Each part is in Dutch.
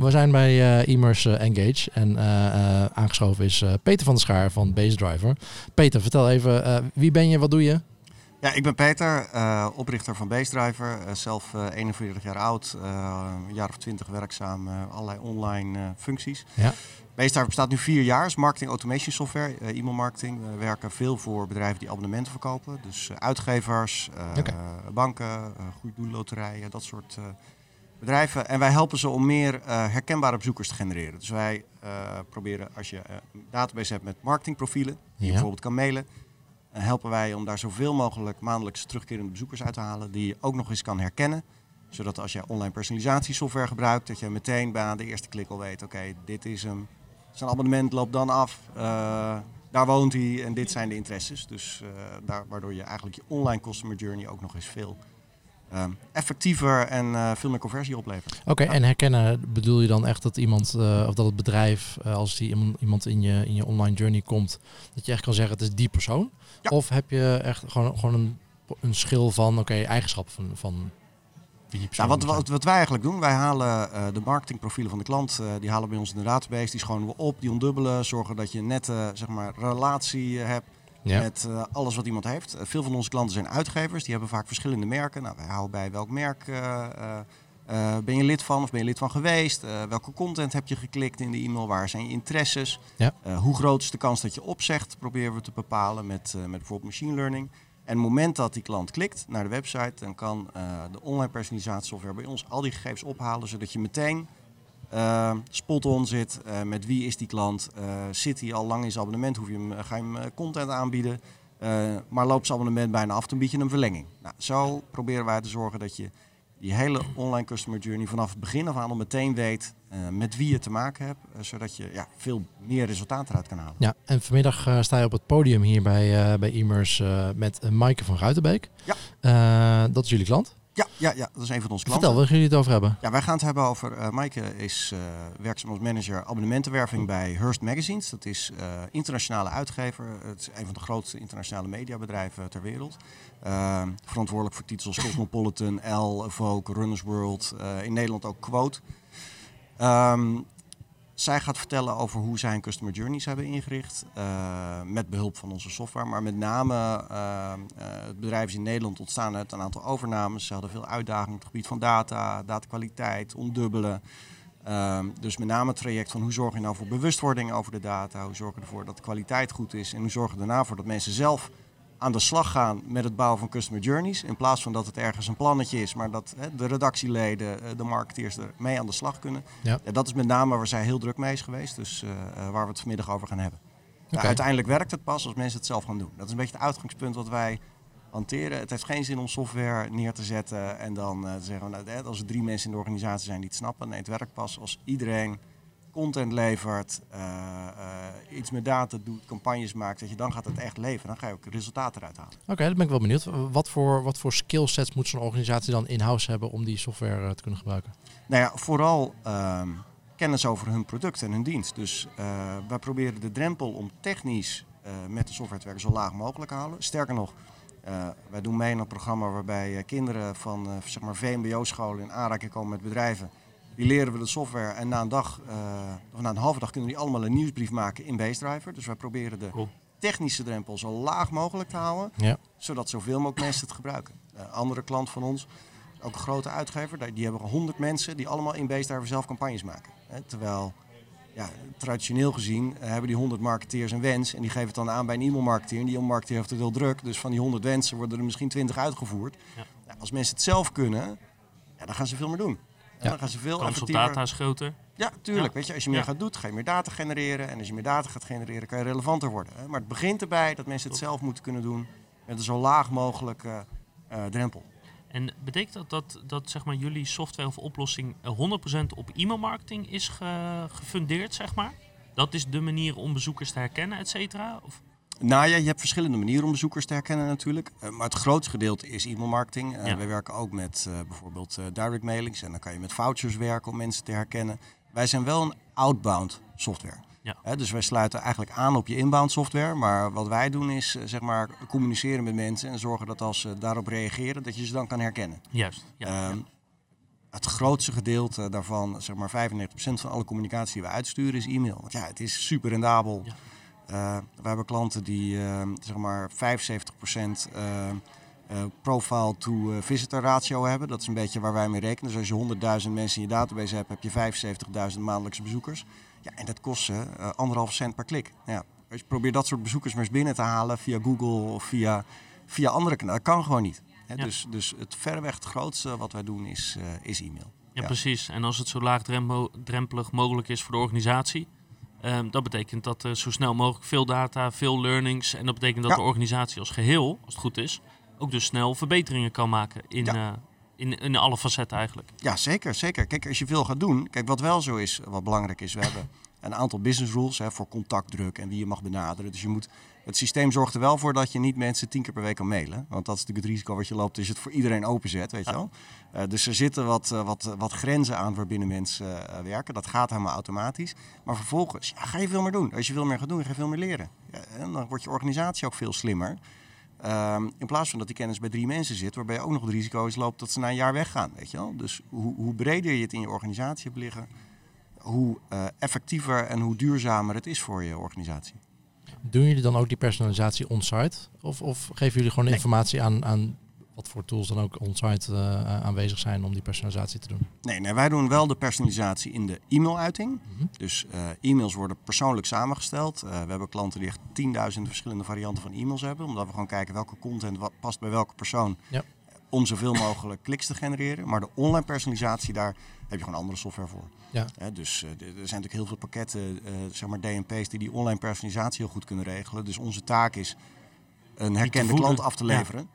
We zijn bij uh, Immers Engage en aangeschoven is Peter van der Schaar van Base Driver. Peter, vertel even, wie ben je, wat doe je? Ja, ik ben Peter, oprichter van Base Driver. zelf 41 jaar oud, een jaar of 20 werkzaam, allerlei online functies. Ja. Basedriver bestaat nu vier jaar, is marketing automation software, e-mail marketing. We werken veel voor bedrijven die abonnementen verkopen. Dus uitgevers, okay. banken, goede doelloterijen, dat soort bedrijven. En wij helpen ze om meer uh, herkenbare bezoekers te genereren. Dus wij uh, proberen, als je uh, een database hebt met marketingprofielen, die je bijvoorbeeld kan mailen, helpen wij om daar zoveel mogelijk maandelijks terugkerende bezoekers uit te halen, die je ook nog eens kan herkennen. Zodat als je online personalisatiesoftware gebruikt, dat je meteen bij de eerste klik al weet, oké, dit is hem. Zijn abonnement loopt dan af. daar woont hij en dit zijn de interesses. Dus daar, waardoor je eigenlijk je online customer journey ook nog eens veel Ehm, effectiever en uh, veel meer conversie oplevert. Oké, en herkennen bedoel je dan echt dat iemand uh, of dat het bedrijf, uh, als die iemand in je, in je online journey komt, dat je echt kan zeggen het is die persoon? Of heb je echt gewoon, gewoon een, een schil van oké, okay, eigenschappen van, van wie nou, wat, wat, wat, wij eigenlijk doen, wij halen de marketingprofielen van de klant, die halen bij ons in de database, die schonen we op, die ondubbelen, zorgen dat je een nette zeg maar, relatie hebt met uh, alles wat iemand heeft. Uh, veel van onze klanten zijn uitgevers. Die hebben vaak verschillende merken. Nou, wij houden bij welk merk uh, ben je lid van of ben je lid van geweest? welke content heb je geklikt in de e-mail? Waar zijn je interesses? Ja. hoe groot is de kans dat je opzegt? Proberen we te bepalen met, met bijvoorbeeld machine learning. En het moment dat die klant klikt naar de website, dan kan de online personalisatiesoftware bij ons al die gegevens ophalen, zodat je meteen uh, spot on zit. Uh, met wie is die klant? Uh, zit hij al lang in zijn abonnement? Hoef je hem, ga je hem content aanbieden? maar loopt zijn abonnement bijna af, dan bied je een verlenging. Nou, zo proberen wij te zorgen dat je die hele online customer journey vanaf het begin af aan al meteen weet met wie je te maken hebt. zodat je ja, veel meer resultaat eruit kan halen. Ja, en vanmiddag sta je op het podium hier bij, bij Immers met Maaike van Ruitenbeek. Ja. dat is jullie klant. Ja, ja, ja, dat is een van onze klanten. Vertel, waar gaan jullie het over hebben? Ja, wij gaan het hebben over... Uh, Maaike is uh, werkzaam als manager abonnementenwerving bij Hearst Magazines. Dat is uh, internationale uitgever. Het is een van de grootste internationale mediabedrijven ter wereld. verantwoordelijk voor titels als Cosmopolitan, Elle, Vogue, Runners World. in Nederland ook Quote. Um, zij gaat vertellen over hoe zij een customer journeys hebben ingericht. Uh, met behulp van onze software. Maar met name uh, het bedrijf is in Nederland ontstaan uit een aantal overnames. Ze hadden veel uitdagingen op het gebied van data, datakwaliteit, ondubbelen. Uh, dus met name het traject van hoe zorg je nou voor bewustwording over de data. Hoe zorg je ervoor dat de kwaliteit goed is. En hoe zorg je daarna voor dat mensen zelf aan de slag gaan met het bouwen van customer journeys. In plaats van dat het ergens een plannetje is, maar dat hè, de redactieleden, eh, de marketeers er mee aan de slag kunnen. Ja. dat is met name waar zij heel druk mee is geweest. Dus uh, waar we het vanmiddag over gaan hebben. Okay. uiteindelijk werkt het pas als mensen het zelf gaan doen. Dat is een beetje het uitgangspunt wat wij hanteren. Het heeft geen zin om software neer te zetten en dan uh, te zeggen, nou, als er drie mensen in de organisatie zijn die het snappen. Nee, het werkt pas als iedereen content levert, uh, uh, iets met data doet, campagnes maakt, dat je dan gaat het echt leven. Dan ga je ook resultaten eruit halen. Oké, okay, dat ben ik wel benieuwd. Wat voor, wat voor skillsets moet zo'n organisatie dan in-house hebben om die software uh, te kunnen gebruiken? Nou ja, vooral ehm, kennis over hun product en hun dienst. Dus wij proberen de drempel om technisch met de software te werken zo laag mogelijk te houden. Sterker nog, wij doen mee in een programma waarbij kinderen van zeg maar VMBO-scholen in aanraking komen met bedrijven die leren we de software en na een dag, uh, of na een halve dag kunnen die allemaal een nieuwsbrief maken in Basedriver. Dus wij proberen de technische drempel zo laag mogelijk te houden, ja. zodat zoveel mogelijk mensen het gebruiken. Een uh, andere klant van ons, ook een grote uitgever, die hebben 100 mensen die allemaal in Basedriver zelf campagnes maken. Hè, terwijl ja, traditioneel gezien hebben die 100 marketeers een wens en die geven het dan aan bij een e-mailmarketeer. En die e-mailmarketeer heeft het heel druk, dus van die 100 wensen worden er misschien 20 uitgevoerd. Ja. Nou, als mensen het zelf kunnen, ja, dan gaan ze veel meer doen. Ja. Dan gaan ze veel Kans op data is groter. Ja, tuurlijk. Weet je, als je meer gaat doen, ga je meer data genereren. En als je meer data gaat genereren, kan je relevanter worden. Hè? Maar het begint erbij dat mensen het zelf moeten kunnen doen met een zo laag mogelijke uh, drempel. En betekent dat dat, dat zeg maar, jullie software of oplossing 100% op e-mailmarketing is gefundeerd, zeg maar? Dat is de manier om bezoekers te herkennen, et cetera? Of? Nou ja, je hebt verschillende manieren om bezoekers te herkennen natuurlijk. Uh, maar het grootste gedeelte is e-mailmarketing. Uh, Wij werken ook met uh, bijvoorbeeld direct mailings. En dan kan je met vouchers werken om mensen te herkennen. Wij zijn wel een outbound software. Ja. dus wij sluiten eigenlijk aan op je inbound software. Maar wat wij doen is zeg maar communiceren met mensen en zorgen dat als ze daarop reageren, dat je ze dan kan herkennen. Juist. Ja, ehm, het grootste gedeelte daarvan, zeg maar 95% van alle communicatie die we uitsturen, is e-mail. Want ja, het is super rendabel. Ja. Eh, we hebben klanten die uh, zeg maar 75% uh, uh, profile to visitor ratio hebben. Dat is een beetje waar wij mee rekenen. Dus als je 100.000 mensen in je database hebt, heb je 75.000 maandelijkse bezoekers. Ja, en dat kost ze anderhalf cent per klik. Ja, als je probeert dat soort bezoekers maar eens binnen te halen via Google of via, via andere kanalen, dat kan gewoon niet. Hè? Ja. Dus, dus het verreweg het grootste wat wij doen is, is e-mail. Ja, precies. En als het zo laagdrempelig mogelijk is voor de organisatie, um, dat betekent dat er zo snel mogelijk veel data, veel learnings. En dat betekent dat Ja. de organisatie als geheel, als het goed is, ook dus snel verbeteringen kan maken in, Ja. eh, in, in alle facetten eigenlijk. Ja, zeker, zeker. Kijk, als je veel gaat doen, kijk, wat wel zo is, wat belangrijk is, we hebben een aantal business rules hè, voor contactdruk en wie je mag benaderen. Dus je moet, het systeem zorgt er wel voor dat je niet mensen tien keer per week kan mailen. Want dat is natuurlijk het risico wat je loopt je het voor iedereen openzet, weet je wel. Eh, dus er zitten wat, eh, wat, wat grenzen aan waarbinnen mensen eh, werken. Dat gaat helemaal automatisch. Maar vervolgens ja, ga je veel meer doen. Als je veel meer gaat doen, ga je veel meer leren. Ja, en dan wordt je organisatie ook veel slimmer. Ehm, in plaats van dat die kennis bij drie mensen zit, waarbij je ook nog het risico is loopt dat ze na een jaar weggaan. Weet je wel? Dus hoe, hoe breder je het in je organisatie hebt liggen, hoe eh, effectiever en hoe duurzamer het is voor je organisatie. Doen jullie dan ook die personalisatie on-site? Of, of geven jullie gewoon Nee. informatie aan, aan wat voor tools dan ook on-site eh, aanwezig zijn om die personalisatie te doen? Nee, nee, wij doen wel de personalisatie in de e-mailuiting. Mhm. Dus eh, e-mails worden persoonlijk samengesteld. Eh, we hebben klanten die echt tienduizenden verschillende varianten van e-mails hebben. Omdat we gewoon kijken welke content wat past bij welke persoon. Ja. Om zoveel mogelijk kliks te genereren. Maar de online personalisatie, daar heb je gewoon andere software voor. Ja. Dus eh, er zijn natuurlijk heel veel pakketten, eh, zeg maar DNP's, die die online personalisatie heel goed kunnen regelen. Dus onze taak is een herkende klant af te leveren.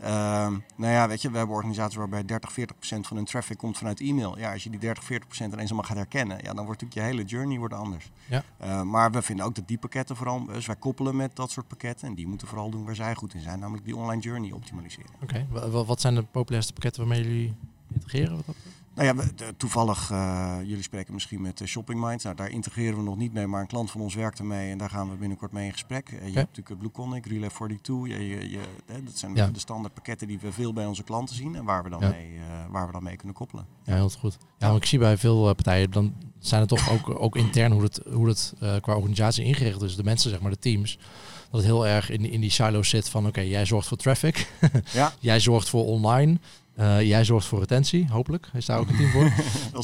Ehm, nou ja, weet je, we hebben organisaties waarbij 30, 40 procent van hun traffic komt vanuit e-mail. Ja, als je die 30, 40 procent ineens allemaal gaat herkennen, ja, dan wordt natuurlijk je hele journey wordt anders. Ja. Eh, maar we vinden ook dat die pakketten vooral, dus wij koppelen met dat soort pakketten en die moeten vooral doen waar zij goed in zijn, namelijk die online journey optimaliseren. Oké, Wa- wa- wat zijn de populairste pakketten waarmee jullie integreren? Wat dat betreft? Nou ja, we- toevallig, eh, jullie spreken misschien met eh, Shopping Minds. Nou, daar integreren we nog niet mee, maar een klant van ons werkt ermee en daar gaan we binnenkort mee in gesprek. Eh, je hebt natuurlijk Blueconic, Relay 42. Je, je, je, hè, dat zijn Ja. de standaard pakketten die we veel bij onze klanten zien en waar we dan, Ja. mee, waar we dan mee kunnen koppelen. Ja, heel goed. Ja, ik zie bij veel partijen, dan zijn het toch ook, ook intern hoe het, hoe het qua organisatie ingericht is. De mensen, zeg maar, de teams. Dat het heel erg in, die- in die silo's zit van, oké, jij zorgt voor traffic. Ja. jij zorgt voor online. Eh, jij zorgt voor retentie, hopelijk. Is daar ook een team voor.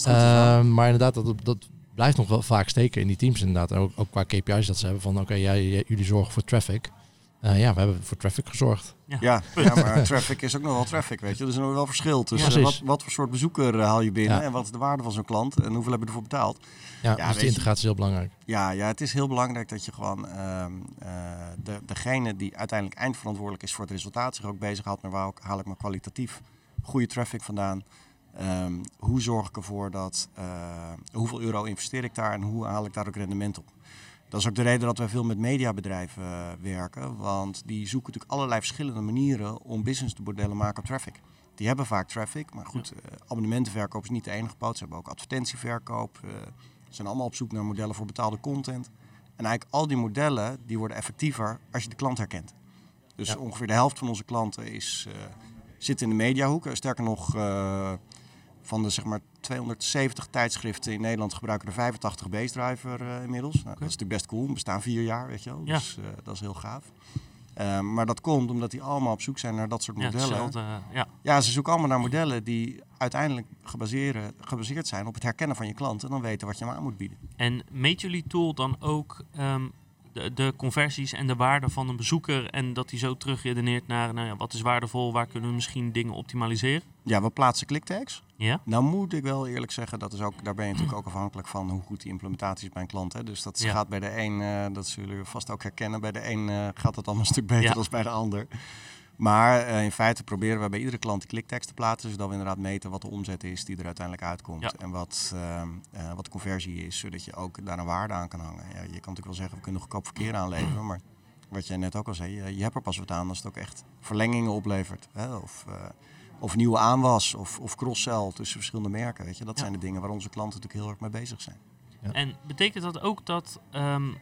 Eh, maar inderdaad, dat, dat blijft nog wel vaak steken in die teams inderdaad. En ook, ook qua KPI's dat ze hebben van, oké, jij- jullie zorgen voor traffic. Eh, ja, we hebben voor traffic gezorgd. ja, ja, maar traffic is ook nog wel traffic, weet je. Er is nog wel verschil tussen Ja, wat, wat voor soort bezoeker haal je binnen Ja. en wat is de waarde van zo'n klant en hoeveel heb je ervoor betaald. Ja, Ja, dus je- integratie is heel belangrijk. Ja, ja, het is heel belangrijk dat je gewoon ehm, eh, de, degene die uiteindelijk eindverantwoordelijk is voor het resultaat zich ook bezighoudt met waar ook- haal ik maar kwalitatief goede traffic vandaan. Ehm, hoe zorg ik ervoor dat, eh, hoeveel euro investeer ik daar en hoe haal ik daar ook rendement op? Dat is ook de reden dat wij veel met mediabedrijven eh, werken, want die zoeken natuurlijk allerlei verschillende manieren om businessmodellen te maken op traffic. Die hebben vaak traffic, maar goed, eh, abonnementenverkoop is niet de enige poot. Ze hebben ook advertentieverkoop. ze zijn allemaal op zoek naar modellen voor betaalde content. En eigenlijk al die modellen die worden effectiever als je de klant herkent. Dus Ja. ongeveer de helft van onze klanten is, zit in de mediahoek. Sterker nog, eh, van de zeg maar 270 tijdschriften in Nederland gebruiken er 85 Base-driver eh, inmiddels. Nou, Dat is natuurlijk best cool. We bestaan vier jaar, weet je wel. Ja. Dus eh, dat is heel gaaf. Maar dat komt omdat die allemaal op zoek zijn naar dat soort Ja, modellen. ja. Ja, ze zoeken allemaal naar modellen die uiteindelijk gebaseerd zijn op het herkennen van je klant en dan weten wat je hem aan moet bieden. En meet jullie tool dan ook ehm, de, de conversies en de waarde van een bezoeker en dat hij zo terugredeneert naar nou ja, wat is waardevol, waar kunnen we misschien dingen optimaliseren? Ja, we plaatsen clicktags. Ja? Nou moet ik wel eerlijk zeggen, dat is ook, daar ben je natuurlijk ook afhankelijk van hoe goed die implementatie is bij een klant. Hè. Dus dat Ja. gaat bij de een, eh, dat zullen jullie vast ook herkennen, bij de een eh, gaat het allemaal een stuk beter Ja. dan bij de ander. Maar eh, in feite proberen we bij iedere klant die clicktekst te plaatsen, zodat we inderdaad meten wat de omzet is die er uiteindelijk uitkomt. Ja. En wat, ehm, eh, wat de conversie is, zodat je ook daar een waarde aan kan hangen. Ja, je kan natuurlijk wel zeggen, we kunnen goedkoop verkeer aanleveren, maar wat jij net ook al zei, je, je hebt er pas wat aan als het ook echt verlengingen oplevert. Hè? Of, eh, of nieuwe aanwas of, of cross-sell tussen verschillende merken. Weet je? Dat Ja. zijn de dingen waar onze klanten natuurlijk heel erg mee bezig zijn. Ja. En betekent dat ook dat ehm,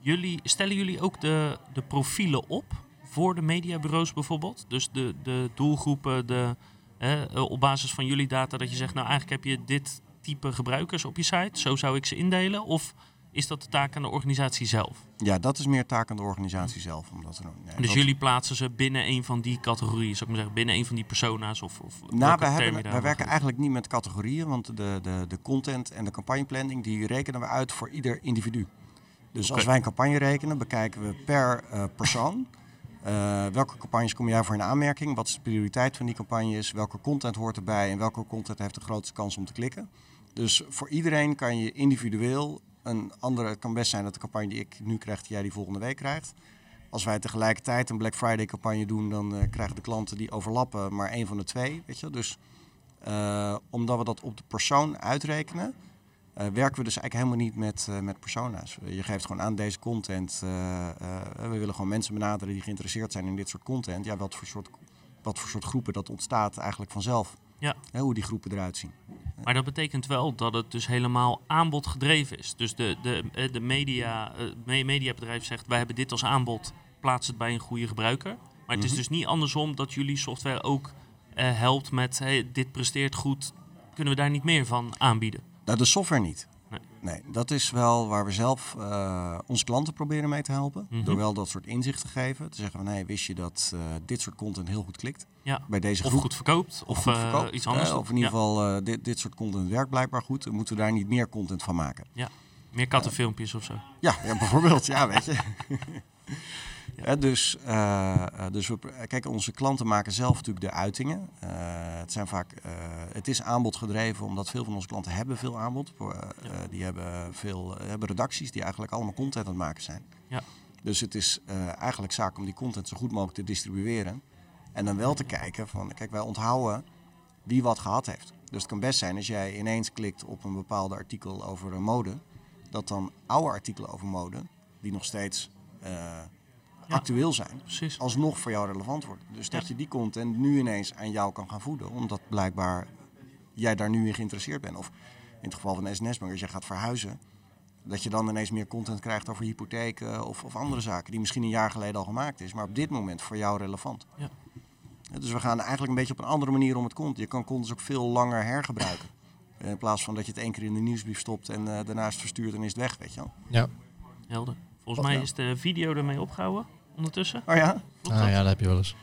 jullie, stellen jullie ook de, de profielen op voor de mediabureaus bijvoorbeeld? Dus de, de doelgroepen, de, eh, op basis van jullie data dat je zegt, nou eigenlijk heb je dit type gebruikers op je site, zo zou ik ze indelen? Of is dat de taak aan de organisatie zelf? Ja, dat is meer taak aan de organisatie zelf. Omdat er, nee, dus dat- jullie plaatsen ze binnen een van die categorieën, zou ik maar zeggen, binnen een van die persona's? Of, of Nou, je hebben, wil werken eigenlijk niet met categorieën, want de, de, de content en de campagneplanning die rekenen we uit voor ieder individu. Dus als wij een campagne rekenen, bekijken we per eh, persoon. Eh, welke campagnes kom jij voor in aanmerking? Wat is de prioriteit van die campagnes? Welke content hoort erbij en welke content heeft de grootste kans om te klikken? Dus voor iedereen kan je individueel een andere. Het kan best zijn dat de campagne die ik nu krijg, jij die volgende week krijgt. Als wij tegelijkertijd een Black Friday campagne doen, dan eh, krijgen de klanten die overlappen maar één van de twee. Weet je? Dus eh, omdat we dat op de persoon uitrekenen, werken we dus eigenlijk helemaal niet met, eh, met persona's. Je geeft gewoon aan deze content. eh, eh, we willen gewoon mensen benaderen die geïnteresseerd zijn in dit soort content. Ja, wat voor soort, wat voor soort groepen dat ontstaat eigenlijk vanzelf. Ja. Hè, hoe die groepen eruit zien. Maar dat betekent wel dat het dus helemaal aanbodgedreven is. Dus de, de, eh, de media, eh, me- mediabedrijf zegt, wij hebben dit als aanbod, plaats het bij een goede gebruiker. Maar het is Mhm. dus niet andersom dat jullie software ook eh, helpt met, hey, dit presteert goed, kunnen we daar niet meer van aanbieden? Nou, de software niet. Nee. Nee, dat is wel waar we zelf eh, onze klanten proberen mee te helpen. Mhm. Door wel dat soort inzicht te geven. Te zeggen van, hey, wist je dat eh, dit soort content heel goed klikt? Ja. Bij deze Of groep. goed verkoopt, of, goed eh, iets anders. Of in ieder Ja, geval, dit, dit soort content werkt blijkbaar goed. Dan moeten we daar niet meer content van maken. Meer kattenfilmpjes of zo. Ja, ja bijvoorbeeld. ja, weet je. Dus, eh, eh, dus we, kijk, onze klanten maken zelf natuurlijk de uitingen. Eh, het, zijn vaak, eh, het is aanbodgedreven, omdat veel van onze klanten hebben veel aanbod. Die hebben, veel, hebben redacties die eigenlijk allemaal content aan het maken zijn. Ja. Dus het is eigenlijk zaak om die content zo goed mogelijk te distribueren. En dan wel te kijken van, kijk, wij onthouden wie wat gehad heeft. Dus het kan best zijn als jij ineens klikt op een bepaalde artikel over mode, dat dan oude artikelen over mode, die nog steeds Ja. actueel zijn, Precies. alsnog voor jou relevant worden. Dus dat je die content nu ineens aan jou kan gaan voeden, omdat blijkbaar jij daar nu in geïnteresseerd bent. Of in het geval van de SNS-bank, als jij gaat verhuizen, dat je dan ineens meer content krijgt over hypotheken of, of andere zaken die misschien een jaar geleden al gemaakt is, maar op dit moment voor jou relevant. Ja. Dus we gaan eigenlijk een beetje op een andere manier om het content. Je kan content ook veel langer hergebruiken. In plaats van dat je het één keer in de nieuwsbrief stopt en eh, daarna is het verstuurd en is het weg, weet je wel. Ja. Helder. Volgens Wat mij is de video ermee opgehouden ondertussen. Oh ja? Klopt Ah, dat? ja, dat heb je wel eens.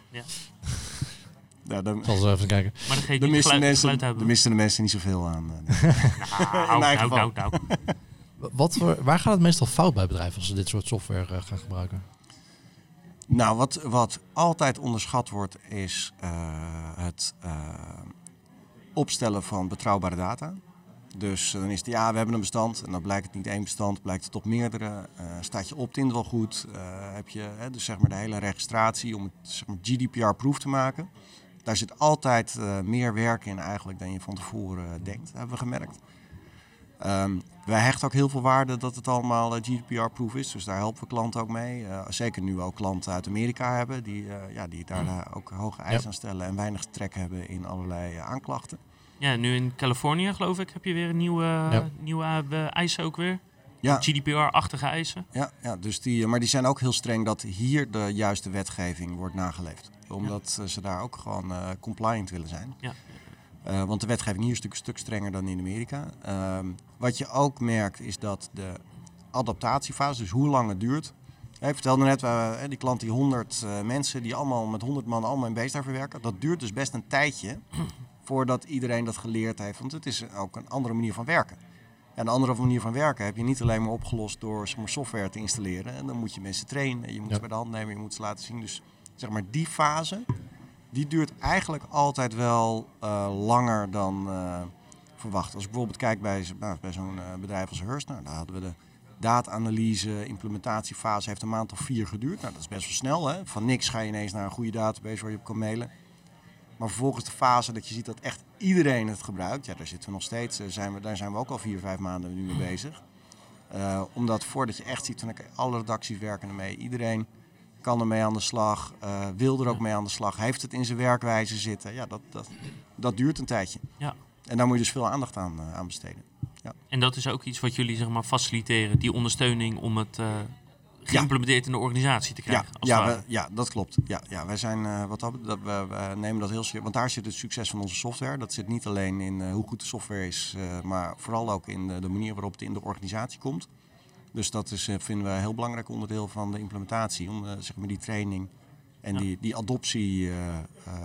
Ja, dan, Ik zal zo even kijken. Maar dan mensen, geluid de misten de mensen niet zoveel aan. eh. Nou, nou, nou, nou. Wat voor, waar gaat het meestal fout bij bedrijven als ze dit soort software eh, gaan gebruiken? Nou, wat, wat altijd onderschat wordt, is eh, het eh, opstellen van betrouwbare data. Dus eh, dan is het, ja, we hebben een bestand en dan blijkt het niet één bestand, blijkt het op meerdere. Eh, staat je opt-in wel goed? Eh, heb je hè, dus zeg maar de hele registratie om het zeg maar, GDPR-proof te maken? Daar zit altijd meer werk in eigenlijk dan je van tevoren denkt, hebben we gemerkt. Ehm, wij hechten ook heel veel waarde dat het allemaal GDPR-proof is. Dus daar helpen we klanten ook mee. Zeker nu we ook klanten uit Amerika hebben die, ja, die daar ook hoge eisen aan stellen en weinig trek hebben in allerlei aanklachten. Ja, nu in Californië geloof ik heb je weer een nieuwe, Ja. nieuwe eh, eisen ook weer. Ja, GDPR-achtige eisen. ja, ja dus die, maar die zijn ook heel streng dat hier de juiste wetgeving wordt nageleefd. Omdat eh, ze daar ook gewoon eh, compliant willen zijn. Ja. Eh, want de wetgeving hier is natuurlijk een stuk strenger dan in Amerika. Ehm, wat je ook merkt is dat de adaptatiefase, dus hoe lang het duurt. Ik vertelde net, eh, die klant die 100 eh, mensen die allemaal met 100 man allemaal in Beestar verwerken. Dat duurt dus best een tijdje voordat iedereen dat geleerd heeft. Want het is ook een andere manier van werken. En een andere manier van werken heb je niet alleen maar opgelost door zeg maar, software te installeren. En dan moet je mensen trainen, je moet Ja. ze bij de hand nemen, je moet ze laten zien. Dus zeg maar die fase, die duurt eigenlijk altijd wel eh, langer dan eh, verwacht. Als ik bijvoorbeeld kijk bij, nou, bij zo'n eh, bedrijf als Hearst, nou, daar hadden we de data-analyse, implementatiefase heeft een maand of vier geduurd. Nou, dat is best wel snel. Hè? Van niks ga je ineens naar een goede database waar je op kan mailen. Maar vervolgens de fase dat je ziet dat echt iedereen het gebruikt. Ja, daar zitten we nog steeds. eh, Zijn we, daar zijn we ook al vier, vijf maanden nu mee bezig. Eh, omdat voordat je echt ziet van alle redacties werken ermee. Iedereen kan ermee aan de slag. eh, wil er ook Ja. mee aan de slag. Heeft het in zijn werkwijze zitten. Ja, dat, dat, dat duurt een tijdje. Ja. En daar moet je dus veel aandacht aan, aan besteden. En dat is ook iets wat jullie zeg maar, faciliteren, die ondersteuning om het geïmplementeerd in de organisatie te Ja, krijgen. als ja, we- ja, dat klopt. Ja, ja, wij zijn eh, wat dat, dat we, we nemen dat heel serieus. Want daar zit het succes van onze software. Dat zit niet alleen in eh, hoe goed de software is, eh, maar vooral ook in de, de manier waarop het in de organisatie komt. Dus dat is, eh, vinden we een heel belangrijk onderdeel van de implementatie. Om zeg maar die training en Ja. die, die adoptie eh, eh,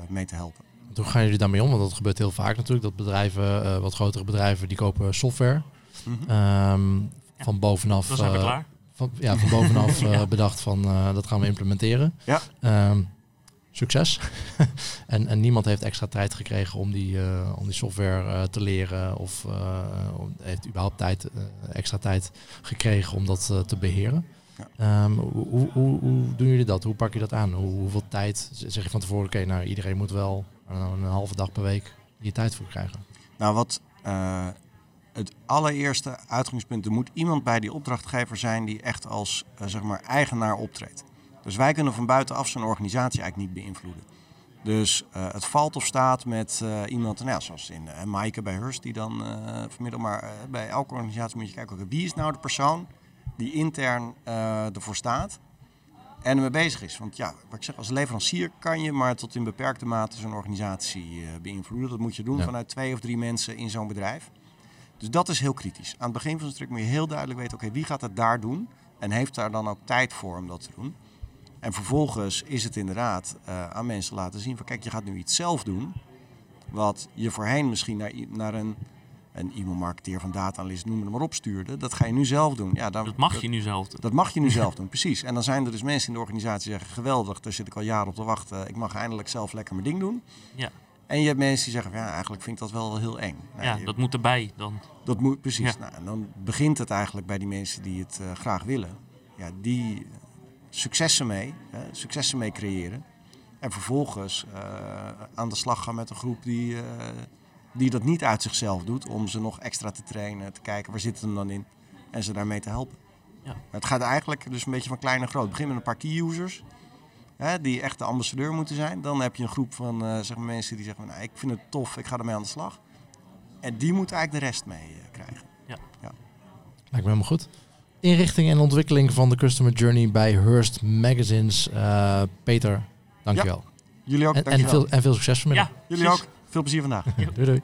mee te helpen. Hoe gaan jullie daarmee om? Want dat gebeurt heel vaak natuurlijk. Dat bedrijven, eh, wat grotere bedrijven, die kopen software. Mhm. Ehm, Ja. Van bovenaf, Dan zijn we eh, klaar. Van, ja, van bovenaf eh, Ja. bedacht van eh, dat gaan we implementeren. Ja. Ehm, succes. en, en niemand heeft extra tijd gekregen om die, eh, om die software eh, te leren. Of eh, heeft überhaupt tijd, extra tijd gekregen om dat te beheren. Ja. Ehm, hoe, hoe, doen jullie dat? Hoe pak je dat aan? Hoe, hoeveel tijd zeg je van tevoren? Oké, nou iedereen moet wel een halve dag per week hier tijd voor krijgen. Nou, wat eh, het allereerste uitgangspunt, er moet iemand bij die opdrachtgever zijn die echt als eh, zeg maar eigenaar optreedt. Dus wij kunnen van buitenaf zo'n organisatie eigenlijk niet beïnvloeden. Dus eh, het valt of staat met eh, iemand, nou, ja, zoals in uh, Maaike bij Hurst, die dan vermiddelt. Maar bij elke organisatie moet je kijken, wie is nou de persoon die intern ervoor staat en ermee bezig is. Want ja, wat ik zeg, als leverancier kan je maar tot in beperkte mate zo'n organisatie beïnvloeden. Dat moet je doen Ja. vanuit twee of drie mensen in zo'n bedrijf. Dus dat is heel kritisch. Aan het begin van zo'n traject moet je heel duidelijk weten, oké, wie gaat het daar doen? En heeft daar dan ook tijd voor om dat te doen? En vervolgens is het inderdaad eh, aan mensen laten zien van, kijk, je gaat nu iets zelf doen. Wat je voorheen misschien naar, naar een, een e-mailmarketeer van data-analyst, noem het maar op, stuurde. Dat ga je nu zelf doen. Ja, dan, Dat mag je nu zelf doen. dat mag je nu zelf doen, precies. En dan zijn er dus mensen in de organisatie die zeggen: geweldig, daar zit ik al jaren op te wachten. Ik mag eindelijk zelf lekker mijn ding doen. Ja. En je hebt mensen die zeggen: van, ja, eigenlijk vind ik dat wel heel eng. Nou, Ja, je- dat moet erbij dan. dat moet precies. Ja. Nou, en dan begint het eigenlijk bij die mensen die het eh, graag willen. Ja, die successen mee, hè, successen mee creëren. En vervolgens eh, aan de slag gaan met een groep die, eh, die dat niet uit zichzelf doet. Om ze nog extra te trainen, te kijken waar zit het hem dan in. En ze daarmee te helpen. Ja. Maar Het gaat eigenlijk dus een beetje van klein naar groot. Begin met een paar key users. Hè, die echt de ambassadeur moeten zijn. Dan heb je een groep van eh, zeg maar mensen die zeggen: van, nou, Ik vind het tof, ik ga ermee aan de slag. En die moeten eigenlijk de rest mee eh, krijgen. Lijkt me helemaal goed. Inrichting en ontwikkeling van de Customer Journey bij Hearst Magazines. Eh, Peter, dankjewel. Jullie ook, En, en, dankjewel. veel, en veel succes vanmiddag. Ja, Jullie ook. Veel plezier vandaag. Doei doei.